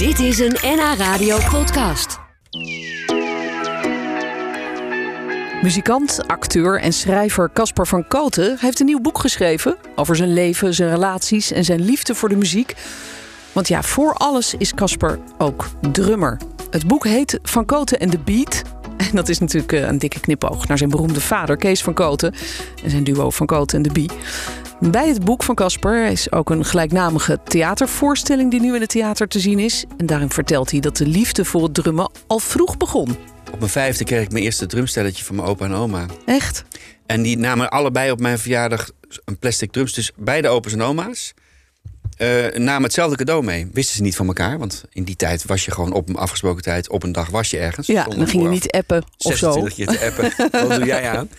Dit is een NH Radio podcast. Muzikant, acteur en schrijver Caspar van Koten heeft een nieuw boek geschreven over zijn leven, zijn relaties en zijn liefde voor de muziek. Want ja, voor alles is Caspar ook drummer. Het boek heet Van Koten en de Beat. En dat is natuurlijk eh, een dikke knipoog naar zijn beroemde vader Kees van Koten en zijn duo Van Koten en de Bie. Bij het boek van Casper is ook een gelijknamige theatervoorstelling die nu in het theater te zien is. En daarin vertelt hij dat de liefde voor het drummen al vroeg begon. Op mijn vijfde kreeg ik mijn eerste drumstelletje van mijn opa en oma. Echt? En die namen allebei op mijn verjaardag een plastic drums. Dus beide opa's en oma's uh, namen hetzelfde cadeau mee. Wisten ze niet van elkaar. Want in die tijd was je gewoon op een afgesproken tijd... op een dag was je ergens. Ja, dan ging je niet appen of zo. 26 keer te appen. Wat doe jij aan?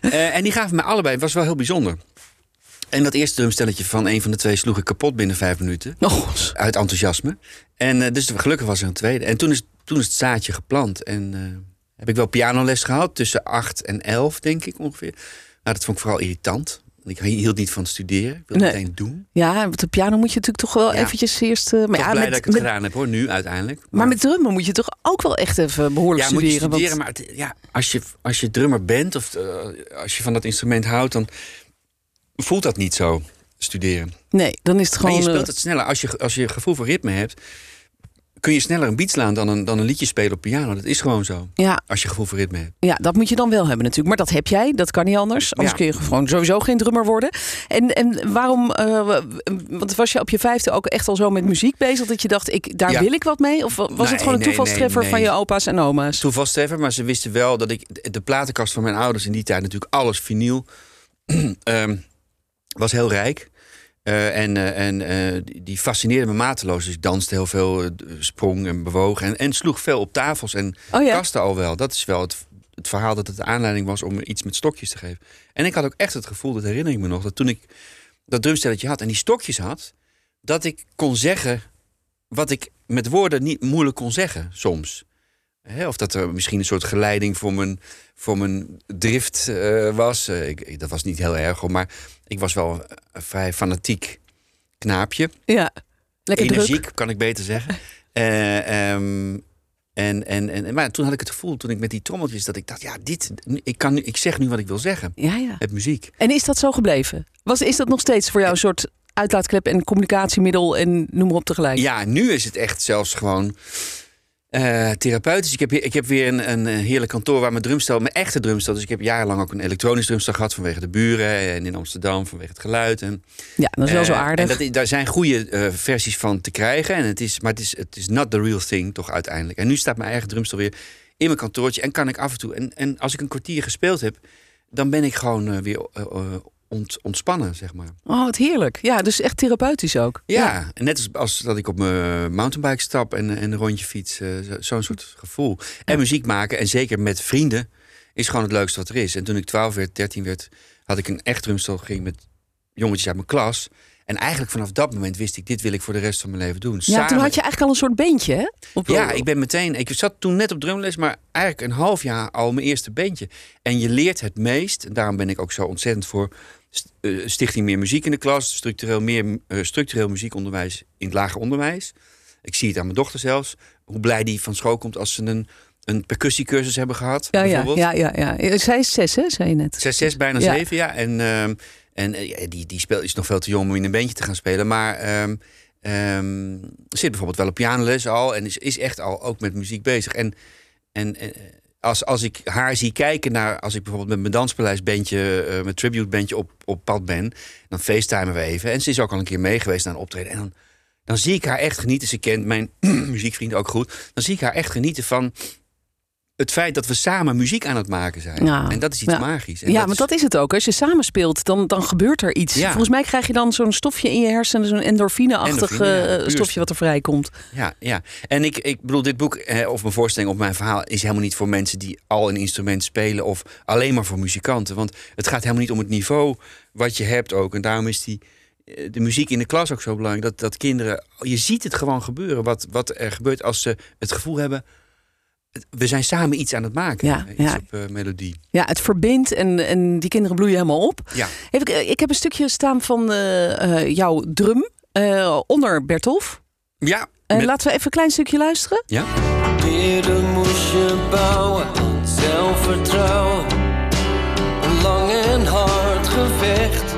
Uh, en die gaven mij allebei. Het was wel heel bijzonder. En dat eerste drumstelletje van een van de twee sloeg ik kapot binnen vijf minuten. Oh. Uit enthousiasme. En uh, dus gelukkig was er een tweede. En toen is, toen is het zaadje geplant. En uh, heb ik wel pianoles gehad. Tussen acht en elf, denk ik ongeveer. Maar dat vond ik vooral irritant. Ik hield niet van studeren. Ik wilde nee. meteen doen. Ja, met de piano moet je natuurlijk toch wel ja. eventjes eerst... Uh, maar ja, blij met, dat ik het met, gedaan heb hoor, nu uiteindelijk. Maar, maar, met drummen moet je toch ook wel echt even behoorlijk ja, studeren? Ja, moet je studeren. Want... Maar het, ja, als, je, als je drummer bent of als je van dat instrument houdt... dan voelt dat niet zo, studeren. Nee, dan is het gewoon... Je speelt het sneller. Als je, als je gevoel voor ritme hebt... kun je sneller een beat slaan dan een, dan een liedje spelen op piano. Dat is gewoon zo. Ja. Als je gevoel voor ritme hebt. Ja, dat moet je dan wel hebben natuurlijk. Maar dat heb jij, dat kan niet anders. Anders Ja. kun je gewoon sowieso geen drummer worden. En, en waarom... Uh, want was je op je vijfde ook echt al zo met muziek bezig... dat je dacht, ik, daar Ja. wil ik wat mee? Of was Nee, het gewoon een nee, toevalstreffer nee, van je opa's en oma's? Toevalstreffer, maar ze wisten wel dat ik... De platenkast van mijn ouders in die tijd natuurlijk alles vinyl... ehm, was heel rijk. Uh, en uh, en uh, die, fascineerde me mateloos. Dus ik danste heel veel, sprong en bewoog. En, en sloeg veel op tafels en Oh ja. kasten al wel. Dat is wel het, het verhaal dat het de aanleiding was om iets met stokjes te geven. En ik had ook echt het gevoel, dat herinner ik me nog... dat toen ik dat drumstelletje had en die stokjes had... dat ik kon zeggen wat ik met woorden niet moeilijk kon zeggen soms. Hè, of dat er misschien een soort geleiding voor mijn, voor mijn drift uh, was. Uh, ik, dat was niet heel erg, hoor, maar ik was wel een vrij fanatiek knaapje. Ja, lekker Energiek, druk. kan ik beter zeggen. Uh, um, en, en, en, maar toen had ik het gevoel, toen ik met die trommeltjes, dat ik dacht, ja, dit, ik, kan ik zeg nu wat ik wil zeggen. Ja, ja. Met muziek. En is dat zo gebleven? Was, is dat nog steeds voor jou een soort uitlaatklep en communicatiemiddel en noem maar op tegelijk? Ja, nu is het echt zelfs gewoon uh, therapeutisch. Ik heb, ik heb weer een, een heerlijk kantoor waar mijn drumstel, mijn echte drumstel. Dus ik heb jarenlang ook een elektronisch drumstel gehad vanwege de buren en in Amsterdam vanwege het geluid. En, ja, dat is wel uh, zo aardig. En dat, daar zijn goede uh, versies van te krijgen. En het is, maar het is, het is not the real thing, toch uiteindelijk. En nu staat mijn eigen drumstel weer in mijn kantoortje en kan ik af en toe. En, en als ik een kwartier gespeeld heb, dan ben ik gewoon weer ont, ontspannen, zeg maar. Oh, wat heerlijk. Ja, dus echt therapeutisch ook. Ja, ja. En net als, als dat ik op mijn mountainbike stap en, en een rondje fiets. Uh, Zo'n soort gevoel. En muziek maken, en zeker met vrienden, is gewoon het leukste wat er is. En toen ik 12 werd, 13 werd, had ik een echt drumstel. Ging met jongetjes uit mijn klas. En eigenlijk vanaf dat moment wist ik, dit wil ik voor de rest van mijn leven doen. Ja, Samen... toen had je eigenlijk al een soort beentje, hè? Op... Ja, ik ben meteen... Ik zat toen net op drumles, maar eigenlijk een half jaar al mijn eerste beentje. En je leert het meest, en daarom ben ik ook zo ontzettend voor... Stichting Meer Muziek in de Klas, structureel, meer, uh, structureel muziekonderwijs in het lager onderwijs. Ik zie het aan mijn dochter zelfs. Hoe blij die van school komt als ze een, een percussiecursus hebben gehad. Ja, ja, ja, ja, ja. Zij is zes, hè, zei je net. Zes, zes bijna ja. zeven, ja. En, uh, en die, die speel, is nog veel te jong om in een bandje te gaan spelen. Maar um, um, zit bijvoorbeeld wel op pianoles al. En is, is echt al ook met muziek bezig. En, en, en als, als ik haar zie kijken naar... als ik bijvoorbeeld met mijn danspaleisbandje... Uh, mijn tributebandje op, op pad ben... dan facetimen we even. En ze is ook al een keer mee geweest naar een optreden. En dan, dan zie ik haar echt genieten. Ze kent mijn muziekvriend ook goed. Dan zie ik haar echt genieten van... het feit dat we samen muziek aan het maken zijn. Ja, en dat is iets ja. magisch. En ja, dat maar is... dat is het ook. Als je samen speelt, dan, dan gebeurt er iets. Ja. Volgens mij krijg je dan zo'n stofje in je hersenen... zo'n endorfine-achtig Endorfine, uh, stofje wat er vrijkomt. Ja, ja. En ik, ik bedoel, dit boek, eh, of mijn voorstelling of mijn verhaal... is helemaal niet voor mensen die al een instrument spelen... of alleen maar voor muzikanten. Want het gaat helemaal niet om het niveau wat je hebt ook. En daarom is die, eh, de muziek in de klas ook zo belangrijk. Dat, dat kinderen, je ziet het gewoon gebeuren. Wat, wat er gebeurt als ze het gevoel hebben... we zijn samen iets aan het maken. Ja, iets ja. op uh, melodie. Ja, het verbindt en, en die kinderen bloeien helemaal op. Ja. Heb ik, ik heb een stukje staan van uh, uh, jouw drum onder Bertolf. Ja, Eh, Met- Laten we even een klein stukje luisteren. Ja? Eerder moest je bouwen zelfvertrouwen. Een lang en hard gevecht.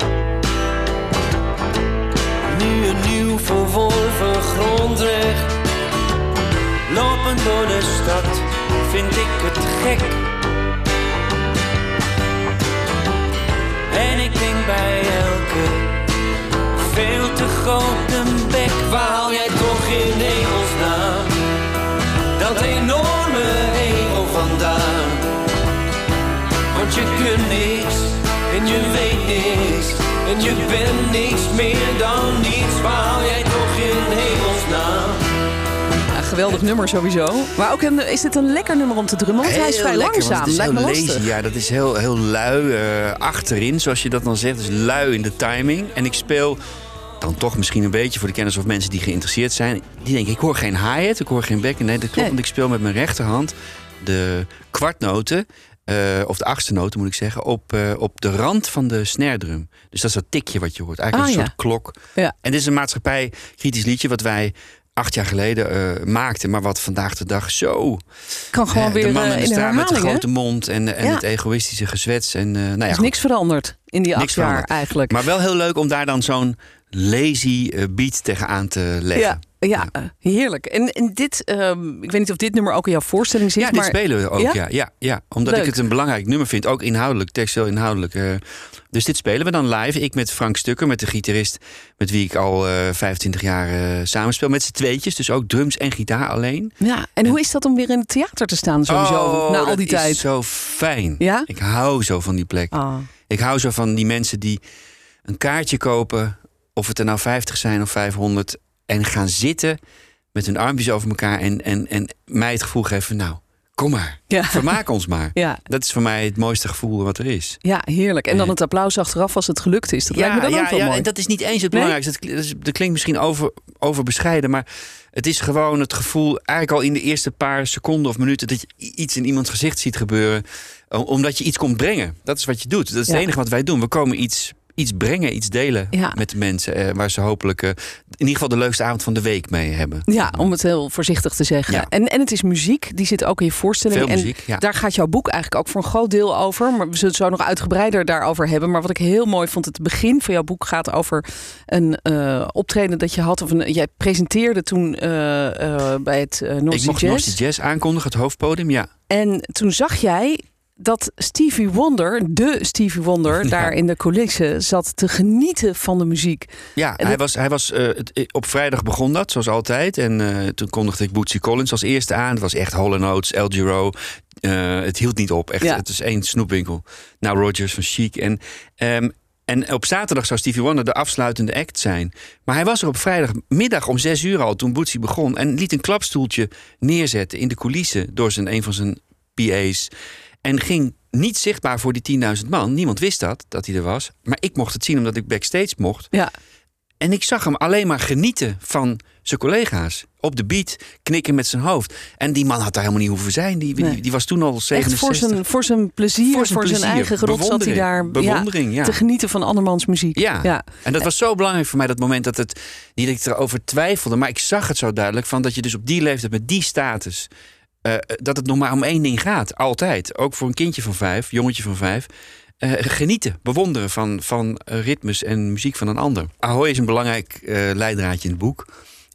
Nu een nieuw verworven grondrecht. Lopend door de stad vind ik het gek. En ik denk bij elke veel te grote bek. Waar haal jij toch in hemelsnaam? dat enorme ego vandaan. Want je kunt niks en je weet niks en je bent niks meer dan niets. Waar haal jij toch in hemelsnaam? Geweldig nummer sowieso. Maar ook een, is dit een lekker nummer om te drummen? Want hij is vrij lekker, langzaam. Het is heel lazy. Ja, dat is heel, heel lui eh, achterin, zoals je dat dan zegt. Dus lui in de timing. En ik speel dan toch misschien een beetje voor de kenners of mensen die geïnteresseerd zijn. Die denken, ik hoor geen hi-hat, ik hoor geen bekken. Nee, dat klopt, Nee. want ik speel met mijn rechterhand de kwartnoten... eh, of de achtste noten moet ik zeggen, op, eh, op de rand van de snare drum. Dus dat is dat tikje wat je hoort. Eigenlijk Ah, een ja. soort klok. Ja. En dit is een maatschappij kritisch liedje wat wij acht jaar geleden eh, maakten. Maar wat vandaag de dag zo Kan gewoon Hè, weer de man eh, in de in de straat met de hè? grote mond en, en Ja. het egoïstische gezwets. En, eh, nou ja, Er is goed. niks veranderd in die Niks acht jaar veranderd. eigenlijk. Maar wel heel leuk om daar dan zo'n lazy beat tegenaan te leggen. ja, ja, eh, heerlijk. En, en dit, ehm, ik weet niet of dit nummer ook in jouw voorstelling zit. Ja, dit maar spelen we ook. Ja? Ja? Ja, ja, omdat Leuk. ik het een belangrijk nummer vind. Ook inhoudelijk, textueel inhoudelijk. eh. dus dit spelen we dan live. Ik met Frank Stukker, met de gitarist... met wie ik al eh 25 jaar eh samenspeel. Met z'n tweetjes, dus ook drums en gitaar alleen. Ja, en hoe is dat om weer in het theater te staan sowieso Oh, na al die is tijd? zo fijn. Ja? Ik hou zo van die plek. Ah, Ik hou zo van die mensen die een kaartje kopen, of het er nou 50 zijn of 500, en gaan zitten met hun armpjes over elkaar en, en, en mij het gevoel geven: nou, kom maar, Ja. vermaak ons maar. ja, Dat is voor mij het mooiste gevoel wat er is. ja, heerlijk. En dan Eh. het applaus achteraf als het gelukt is. Dat lijkt me dan ja, ook wel ja, mooi. en dat is niet eens het belangrijkste. Dat, dat, klinkt misschien over, overbescheiden, maar het is gewoon het gevoel, eigenlijk al in de eerste paar seconden of minuten, dat je iets in iemands gezicht ziet gebeuren, o- omdat je iets komt brengen. Dat is wat je doet. Dat is Ja. het enige wat wij doen. We komen iets, iets brengen, iets delen Ja. met de mensen, eh, waar ze hopelijk eh, in ieder geval de leukste avond van de week mee hebben. Ja, om het heel voorzichtig te zeggen. Ja. En, en het is muziek, die zit ook in je voorstelling. Veel en muziek, ja. daar gaat jouw boek eigenlijk ook voor een groot deel over. Maar we zullen het zo nog uitgebreider daarover hebben. Maar wat ik heel mooi vond, het begin van jouw boek gaat over een eh, optreden dat je had. Of een, jij presenteerde toen eh, bij het uh, North Ik Sea mocht Jazz. North Jazz aankondigen, het hoofdpodium, ja. En toen zag jij dat Stevie Wonder, de Stevie Wonder, Ja. daar in de coulissen zat te genieten van de muziek. Ja, En hij dat- was, hij was, eh, eh, op vrijdag begon dat, zoals altijd. En eh, toen kondigde ik Bootsy Collins als eerste aan. Het was echt Hall Oates, El Giro. Het hield niet op, echt. Ja. Het is één snoepwinkel. Nou, Rogers van Chic. En, ehm, en op zaterdag zou Stevie Wonder de afsluitende act zijn. Maar hij was er op vrijdagmiddag om zes uur al toen Bootsy begon. En liet een klapstoeltje neerzetten in de coulissen door zijn, een van zijn PA's. En ging niet zichtbaar voor die 10.000 man. Niemand wist dat, dat hij er was. Maar ik mocht het zien omdat ik backstage mocht. Ja, En ik zag hem alleen maar genieten van zijn collega's. Op de beat, knikken met zijn hoofd. En die man had daar helemaal niet hoeven zijn. Die, die, Nee. die was toen al echt 67. voor zijn, voor zijn plezier, voor zijn, plezier. eigen genot zat hij daar Bewondering. ja, te genieten van andermans muziek. Ja. ja. En dat was zo belangrijk voor mij, dat moment dat het... Niet dat ik erover twijfelde, maar ik zag het zo duidelijk... van dat je dus op die leeftijd, met die status... eh, dat het nog maar om één ding gaat. Altijd. Ook voor een kindje van vijf, jongetje van vijf. eh, genieten, bewonderen van, van eh, ritmes en muziek van een ander. Ahoy is een belangrijk leidraadje in het boek.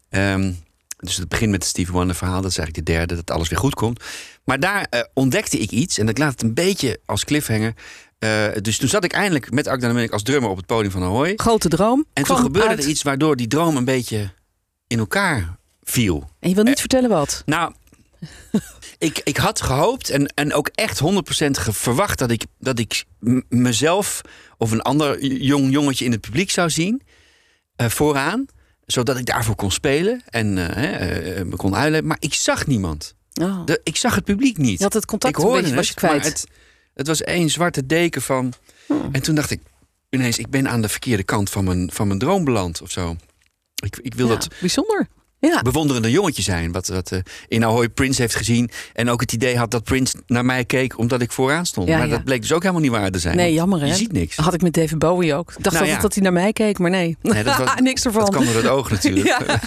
Ehm, dus het begint met het Stevie Wonder verhaal. Dat is eigenlijk de derde, dat alles weer goed komt. Maar daar ontdekte ik iets. En ik laat het een beetje als cliffhanger. Dus toen zat ik eindelijk met Munnik als drummer op het podium van Ahoy. Grote droom. En toen gebeurde uit. er iets waardoor die droom een beetje in elkaar viel. En je wil niet vertellen wat. Nou, ik, ik had gehoopt en, en ook echt 100% ge- verwacht dat ik, dat ik mezelf of een ander jong jongetje in het publiek zou zien. eh, vooraan. Zodat ik daarvoor kon spelen en eh, eh, me kon uitleggen. Maar ik zag niemand. Oh. De, ik zag het publiek niet. Je had het contact ik een hoorde beetje, was je kwijt. Het, het was één zwarte deken van. Hmm. En toen dacht ik ineens, ik ben aan de verkeerde kant van mijn, van mijn droom beland of zo. Ik, ik wil Ja, dat bijzonder. Ja. bewonderende jongetje zijn. Wat, wat eh, in Ahoy Prince heeft gezien. En ook het idee had dat Prince naar mij keek omdat ik vooraan stond. Ja, maar ja. dat bleek dus ook helemaal niet waar te zijn. Nee, jammer hè. Je ziet niks. Had ik met David Bowie ook. Ik dacht Nou altijd dat hij naar mij keek, maar nee. Nee, dat was- Niks ervan. Dat kan door het oog natuurlijk. Ja.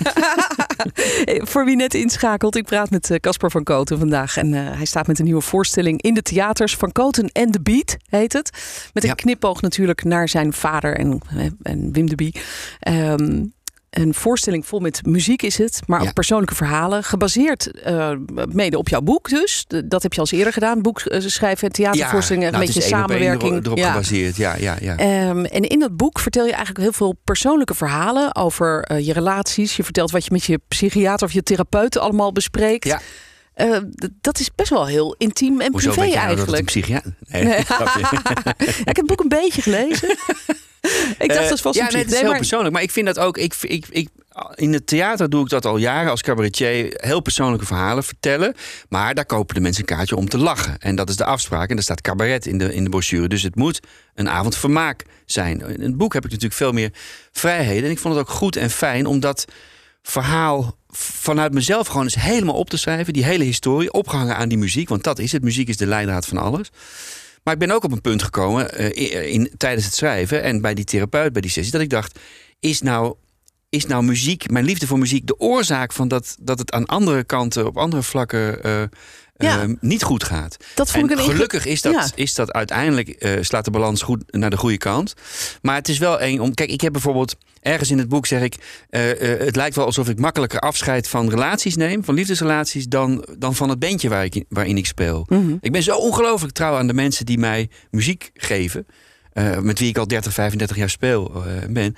Voor wie net inschakelt, ik praat met eh, Casper van Koten vandaag. En eh, hij staat met een nieuwe voorstelling in de theaters. Van Koten en de Beat heet het. Met een knipoog natuurlijk naar zijn vader en, en Wim de Bie. Ehm, een voorstelling vol met muziek is het, maar ook Ja. persoonlijke verhalen. Gebaseerd eh, mede op jouw boek dus. Dat heb je als eerder gedaan. Boek eh, schrijven en theatervoorstellingen. nou, een het beetje één op samenwerking. Erop, Ja. gebaseerd. Ja, ja, ja. Ehm, en in dat boek vertel je eigenlijk heel veel persoonlijke verhalen over eh, je relaties. Je vertelt wat je met je psychiater of je therapeut allemaal bespreekt. Ja. Dat is best wel heel intiem en Hoezo privé weet je nou dat het een eigenlijk. psychiater... Nee, Nee. grapje. Ja, ik heb het boek een beetje gelezen. ik dacht, dat is vast ja, een nee, het is psych- heel maar- persoonlijk. Maar ik vind dat ook... Ik, ik, ik, in het theater doe ik dat al jaren als cabaretier. Heel persoonlijke verhalen vertellen. Maar daar kopen de mensen een kaartje om te lachen. En dat is de afspraak. En er staat cabaret in de, in de brochure. Dus het moet een avond vermaak zijn. In het boek heb ik natuurlijk veel meer vrijheden. En ik vond het ook goed en fijn om dat verhaal vanuit mezelf gewoon eens helemaal op te schrijven. Die hele historie, opgehangen aan die muziek. Want dat is het. Muziek is de leidraad van alles. Maar ik ben ook op een punt gekomen eh, in, tijdens het schrijven en bij die therapeut, bij die sessie, dat ik dacht: is nou, is nou muziek, mijn liefde voor muziek, de oorzaak van dat, dat het aan andere kanten, op andere vlakken. eh, Ja. eh, niet goed gaat. Dat vond En ik gelukkig is dat, Ja. is dat uiteindelijk eh, slaat de balans goed naar de goede kant. Maar het is wel eng om. Kijk, ik heb bijvoorbeeld ergens in het boek zeg ik. het lijkt wel alsof ik makkelijker afscheid van relaties neem, van liefdesrelaties, dan, dan van het bandje waar ik, in- waarin ik speel. Mhm. Ik ben zo ongelooflijk trouw aan de mensen die mij muziek geven. met wie ik al 30, 35 jaar speel ben.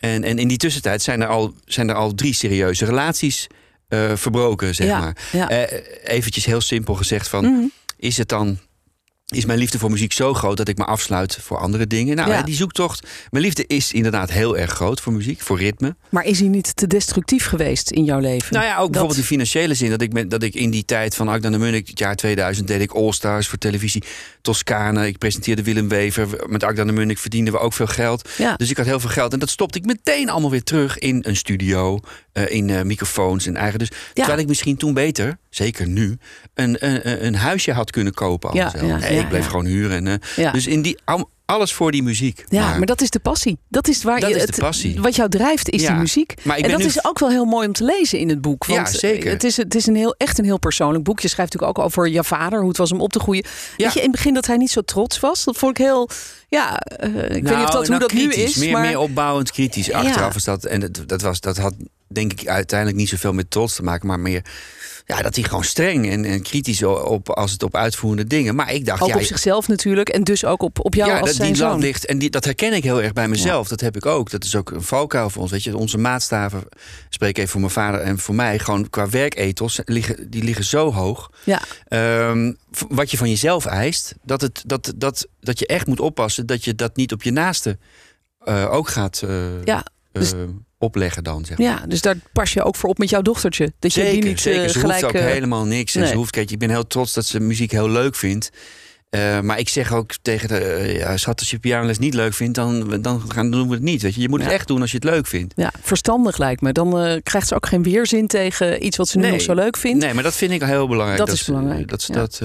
En, en in die tussentijd zijn er al, zijn er al drie serieuze relaties eh, verbroken, zeg Ja, maar. ja. Eh, eventjes heel simpel gezegd van... Mhm. is het dan... Is mijn liefde voor muziek zo groot dat ik me afsluit voor andere dingen? Nou, Ja. die zoektocht. Mijn liefde is inderdaad heel erg groot voor muziek, voor ritme. Maar is hij niet te destructief geweest in jouw leven? Nou ja, ook Dat- bijvoorbeeld in financiële zin. Dat ik, met, dat ik in die tijd van Akda de Munnik, het jaar 2000, deed ik All Stars voor televisie. Toscane, ik presenteerde Willem Wever. Met Akda de Munnik verdienden we ook veel geld. Ja. Dus ik had heel veel geld. En dat stopte ik meteen allemaal weer terug in een studio. eh, in eh, microfoons en eigen. Dus terwijl ik misschien toen beter, zeker nu, een, een, een huisje had kunnen kopen. Ja, zelf. ja, nee, ja, ik bleef gewoon huren. En, eh. Dus in die, al- alles voor die muziek. Ja, maar, dat is de passie. Dat is waar Dat je is de het, passie. Wat jou drijft is die muziek. maar ik en dat nu- is ook wel heel mooi om te lezen in het boek. Want Ja, zeker. Het is, het is een heel, echt een heel persoonlijk boek. Je schrijft natuurlijk ook over je vader, hoe het was om op te groeien. Weet je, in het begin dat hij niet zo trots was. Dat vond ik heel. Ja, eh, ik weet niet of dat, hoe nou, dat nu is. Meer, maar meer opbouwend kritisch. Ja. Achteraf is dat. En dat, dat, was, dat had denk ik uiteindelijk niet zoveel met trots te maken, maar meer. Ja, dat hij gewoon streng en, en kritisch op als het op uitvoerende dingen. Maar ik dacht, ook ja, op zichzelf natuurlijk. En dus ook op, op jou ja, als dat, zijn die zoon. ligt. En die, dat herken ik heel erg bij mezelf. Dat heb ik ook. Dat is ook een valkuil voor ons. Weet je, onze maatstaven, spreek even voor mijn vader en voor mij, gewoon qua werkethos, liggen, die liggen zo hoog. Ja, Ehm, wat je van jezelf eist, dat, het, dat, dat, dat je echt moet oppassen dat je dat niet op je naaste eh, ook gaat eh, ja, dus- eh, opleggen dan. Zeg maar. ja, dus daar pas je ook voor op met jouw dochtertje. Dat je die Zeker, niet zeker. eh, Ze gelijk. hoeft ook eh, helemaal niks. En nee. ze hoeft, kijk, ik ben heel trots dat ze muziek heel leuk vindt. Eh, maar ik zeg ook tegen de, eh, ja, schat, als je pianoles niet leuk vindt, dan, dan gaan, doen we het niet. Weet je. je moet het echt doen als je het leuk vindt. Ja, verstandig lijkt me. Dan eh, krijgt ze ook geen weerzin tegen iets wat ze nu Nee. nog zo leuk vindt. Nee, maar dat vind ik heel belangrijk. Dat is ze- belangrijk, Dat ze, ja. dat,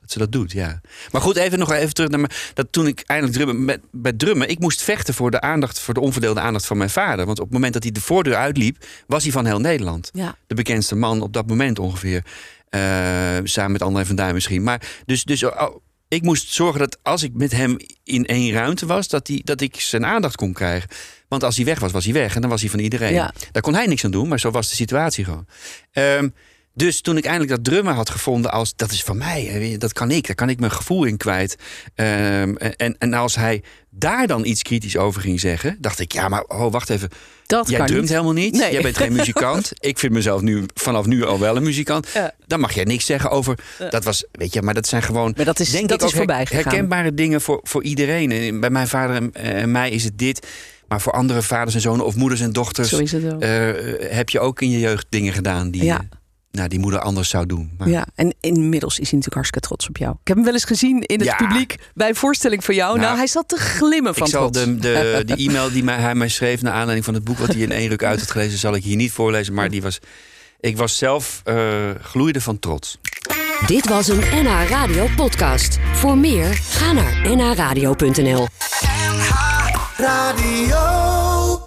dat ze dat doet, ja. Maar goed, even nog even terug naar me, dat toen ik eindelijk drummen, met, bij drummen, ik moest vechten voor de aandacht, voor de onverdeelde aandacht van mijn vader. Want op het moment dat hij de voordeur uitliep, was hij van heel Nederland. Ja. De bekendste man op dat moment ongeveer. Samen met André van Duin misschien. Maar dus, dus oh, ik moest zorgen dat als ik met hem in één ruimte was, dat, die, dat ik zijn aandacht kon krijgen. Want als hij weg was, was hij weg. En dan was hij van iedereen. Ja. Daar kon hij niks aan doen, maar zo was de situatie gewoon. Ehm, dus toen ik eindelijk dat drummen had gevonden als dat is van mij, dat kan ik, daar kan ik mijn gevoel in kwijt. Ehm, en, en als hij daar dan iets kritisch over ging zeggen, dacht ik, ja, maar oh, wacht even. Dat jij kan drumt niet. helemaal niet. Nee. Jij bent geen muzikant. ik vind mezelf nu vanaf nu al wel een muzikant. Ja. Dan mag jij niks zeggen over. Dat was, weet je, maar dat zijn gewoon. Maar dat is- denk dat ik is ook her- herkenbare dingen voor, voor iedereen. En bij mijn vader en, en mij is het dit. Maar voor andere vaders en zonen of moeders en dochters Zo is het wel. eh, heb je ook in je jeugd dingen gedaan die, Ja. Nou, die moeder anders zou doen. Maar, Ja, en inmiddels is hij natuurlijk hartstikke trots op jou. Ik heb hem wel eens gezien in het Ja. publiek bij een voorstelling van jou. Nou, Nou, hij zat te glimmen van Ik zal trots. de, de, die e-mail die mij, hij mij schreef naar aanleiding van het boek wat hij in één ruk uit had gelezen, zal ik hier niet voorlezen. Maar die was, ik was zelf eh gloeide van trots. Dit was een NH Radio podcast. Voor meer, ga naar nhradio.nl. Radio.